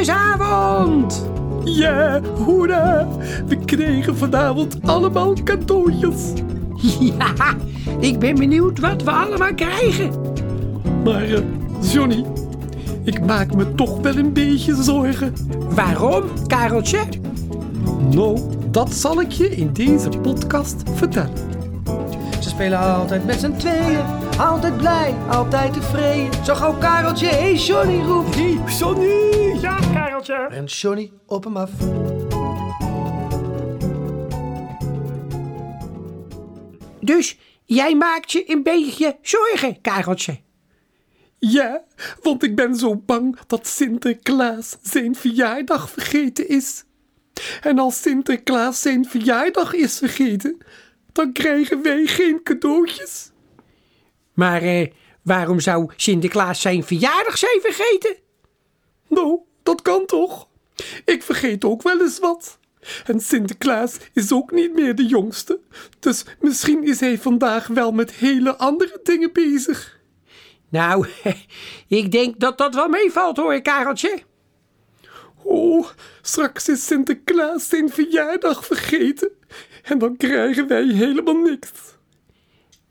pakjesavond! Ja, hoera! We kregen vanavond allemaal cadeautjes. Ja, ik ben benieuwd wat we allemaal krijgen. Maar eh, Johnny, ik maak me toch wel een beetje zorgen. Waarom, Kareltje? Nou, dat zal ik je in deze podcast vertellen. Ze spelen altijd met z'n tweeën. Altijd blij, altijd tevreden. Zo gauw Kareltje, hé hey Johnny roept. Hey, Johnny! En Johnny op hem af. Dus jij maakt je een beetje zorgen, Kareltje. Ja, want ik ben zo bang dat Sinterklaas zijn verjaardag vergeten is. En als Sinterklaas zijn verjaardag is vergeten, dan krijgen wij geen cadeautjes. Maar eh, waarom zou Sinterklaas zijn verjaardag zijn vergeten? Nou, dat kan toch? Ik vergeet ook wel eens wat. En Sinterklaas is ook niet meer de jongste. Dus misschien is hij vandaag wel met hele andere dingen bezig. Nou, ik denk dat dat wel meevalt hoor, Kareltje. Oh, straks is Sinterklaas zijn verjaardag vergeten. En dan krijgen wij helemaal niks.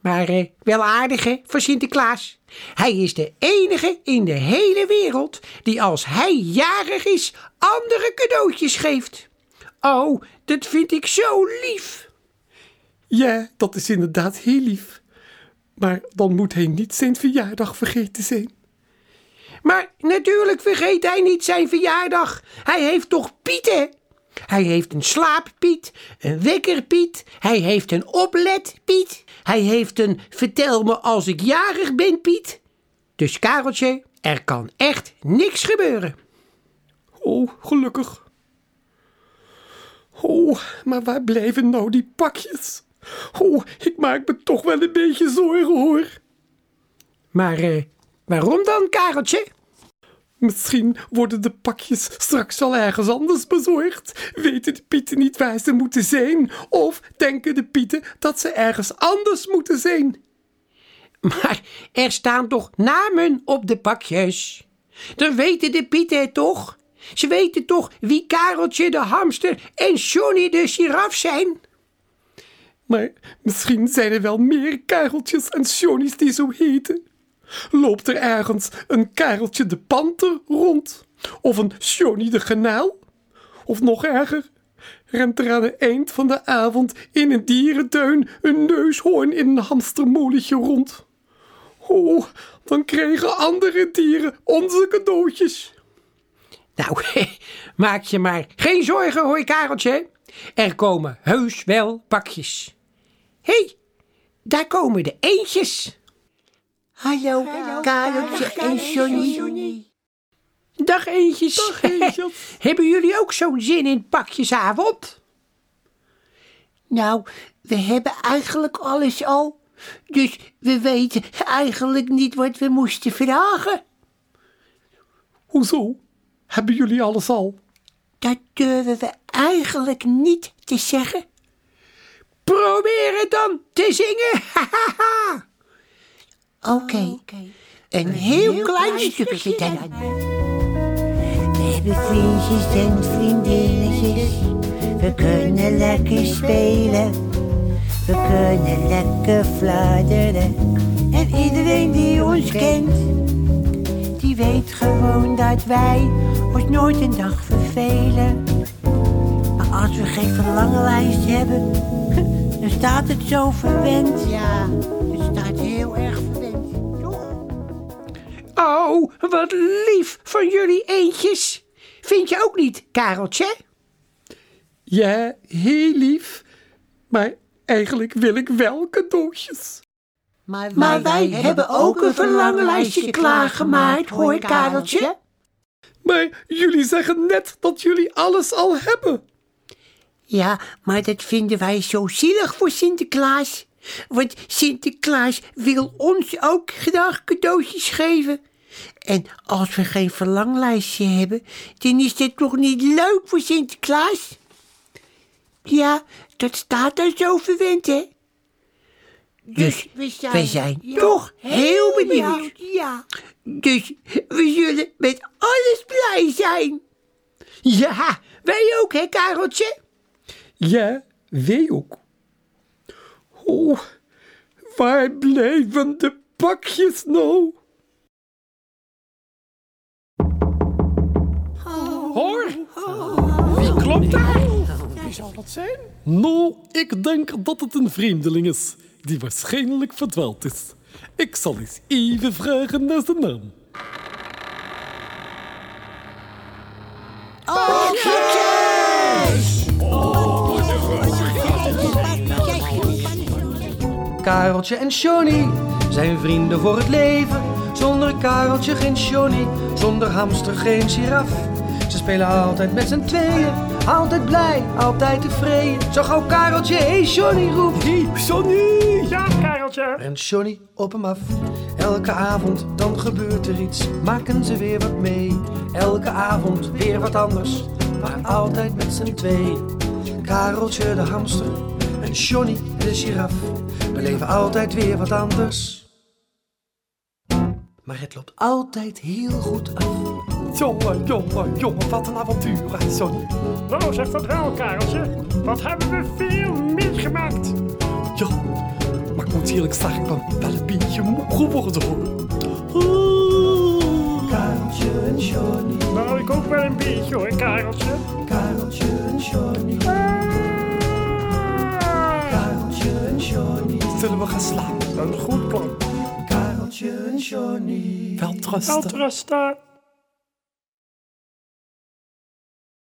Maar eh, wel aardig hè, voor Sinterklaas. Hij is de enige in de hele wereld die als hij jarig is andere cadeautjes geeft. Oh, dat vind ik zo lief. Ja, dat is inderdaad heel lief. Maar dan moet hij niet zijn verjaardag vergeten zijn. Maar natuurlijk vergeet hij niet zijn verjaardag. Hij heeft toch Pieten? Hij heeft een slaappiet, een wekkerpiet, hij heeft een opletpiet, hij heeft een vertel me als ik jarig ben Piet. Dus Kareltje, er kan echt niks gebeuren. Oh, gelukkig. Oh, maar waar blijven nou die pakjes? Oh, ik maak me toch wel een beetje zorgen hoor. Maar eh, waarom dan, Kareltje? Misschien worden de pakjes straks wel ergens anders bezorgd. Weten de pieten niet waar ze moeten zijn? Of denken de pieten dat ze ergens anders moeten zijn? Maar er staan toch namen op de pakjes? Dan weten de pieten het toch? Ze weten toch wie Kareltje de hamster en Johnny de giraf zijn? Maar misschien zijn er wel meer Kareltjes en Johnny's die zo heten. Loopt er ergens een Kareltje de panter rond? Of een Johnny de genaal? Of nog erger, rent er aan het eind van de avond in een dierentuin een neushoorn in een hamstermolentje rond? Oh, dan krijgen andere dieren onze cadeautjes. Nou, maak je maar geen zorgen hoor, Kareltje. Er komen heus wel pakjes. Hé, hey, daar komen de eendjes. Hallo, Kareltje en Johnny. Dag eendjes. Dag, eendjes. Hebben jullie ook zo'n zin in pakjesavond? Nou, we hebben eigenlijk alles al. Dus we weten eigenlijk niet wat we moesten vragen. Hoezo? Hebben jullie alles al? Dat durven we eigenlijk niet te zeggen. Probeer het dan te zingen. Oké, een heel klein stukje dan. We hebben vriendjes en vriendinnetjes. We kunnen lekker spelen. We kunnen lekker fluiteren. En iedereen die ons kent, die weet gewoon dat wij ons nooit een dag vervelen. Maar als we geen verlangenlijst hebben, dan staat het zo verwend. Ja, Oh, wat lief van jullie eendjes. Vind je ook niet, Kareltje? Ja, heel lief. Maar eigenlijk wil ik wel cadeautjes. Maar wij, hebben ook een verlangenlijstje klaargemaakt, hoor Kareltje. Maar jullie zeggen net dat jullie alles al hebben. Ja, maar dat vinden wij zo zielig voor Sinterklaas. Want Sinterklaas wil ons ook graag cadeautjes geven. En als we geen verlanglijstje hebben, dan is dit toch niet leuk voor Sinterklaas? Ja, dat staat daar zo verwend, hè? Dus we zijn, toch heel benieuwd. Ja. Dus we zullen met alles blij zijn. Ja, wij ook, hè, Kareltje? Ja, wij ook. Oh, waar blijven de pakjes nou? Wie klopt daar? Wie zal dat zijn? Nou, ik denk dat het een vreemdeling is, die waarschijnlijk verdwaald is. Ik zal eens even vragen naar zijn naam. Kareltje en Johnny zijn vrienden voor het leven. Zonder Kareltje geen Johnny, zonder hamster geen giraf. Spelen altijd met z'n tweeën, altijd blij, altijd tevreden. Zo gauw Kareltje, hey Johnny roept. Johnny! Ja, Kareltje. Rent Johnny op hem af. Elke avond dan gebeurt er iets, maken ze weer wat mee. Elke avond weer wat anders, maar altijd met z'n tweeën. Kareltje de hamster en Johnny de giraf. We leven altijd weer wat anders. Maar het loopt altijd heel goed af. Jongen, jongen, jongen, wat een avontuur, hè, Johnny. Nou, zeg dat wel, Kareltje. Wat hebben we veel meegemaakt. Ja, maar ik moet eerlijk zeggen, ik ben wel een beetje moe geworden, hoor. Kareltje en Johnny, Nou, ik ook wel een beetje hoor, Kareltje. Kareltje en Johnny, Ah, Kareltje en Johnny, Zullen we gaan slapen? een goed plan. Kareltje en Johnny. Wel trusten.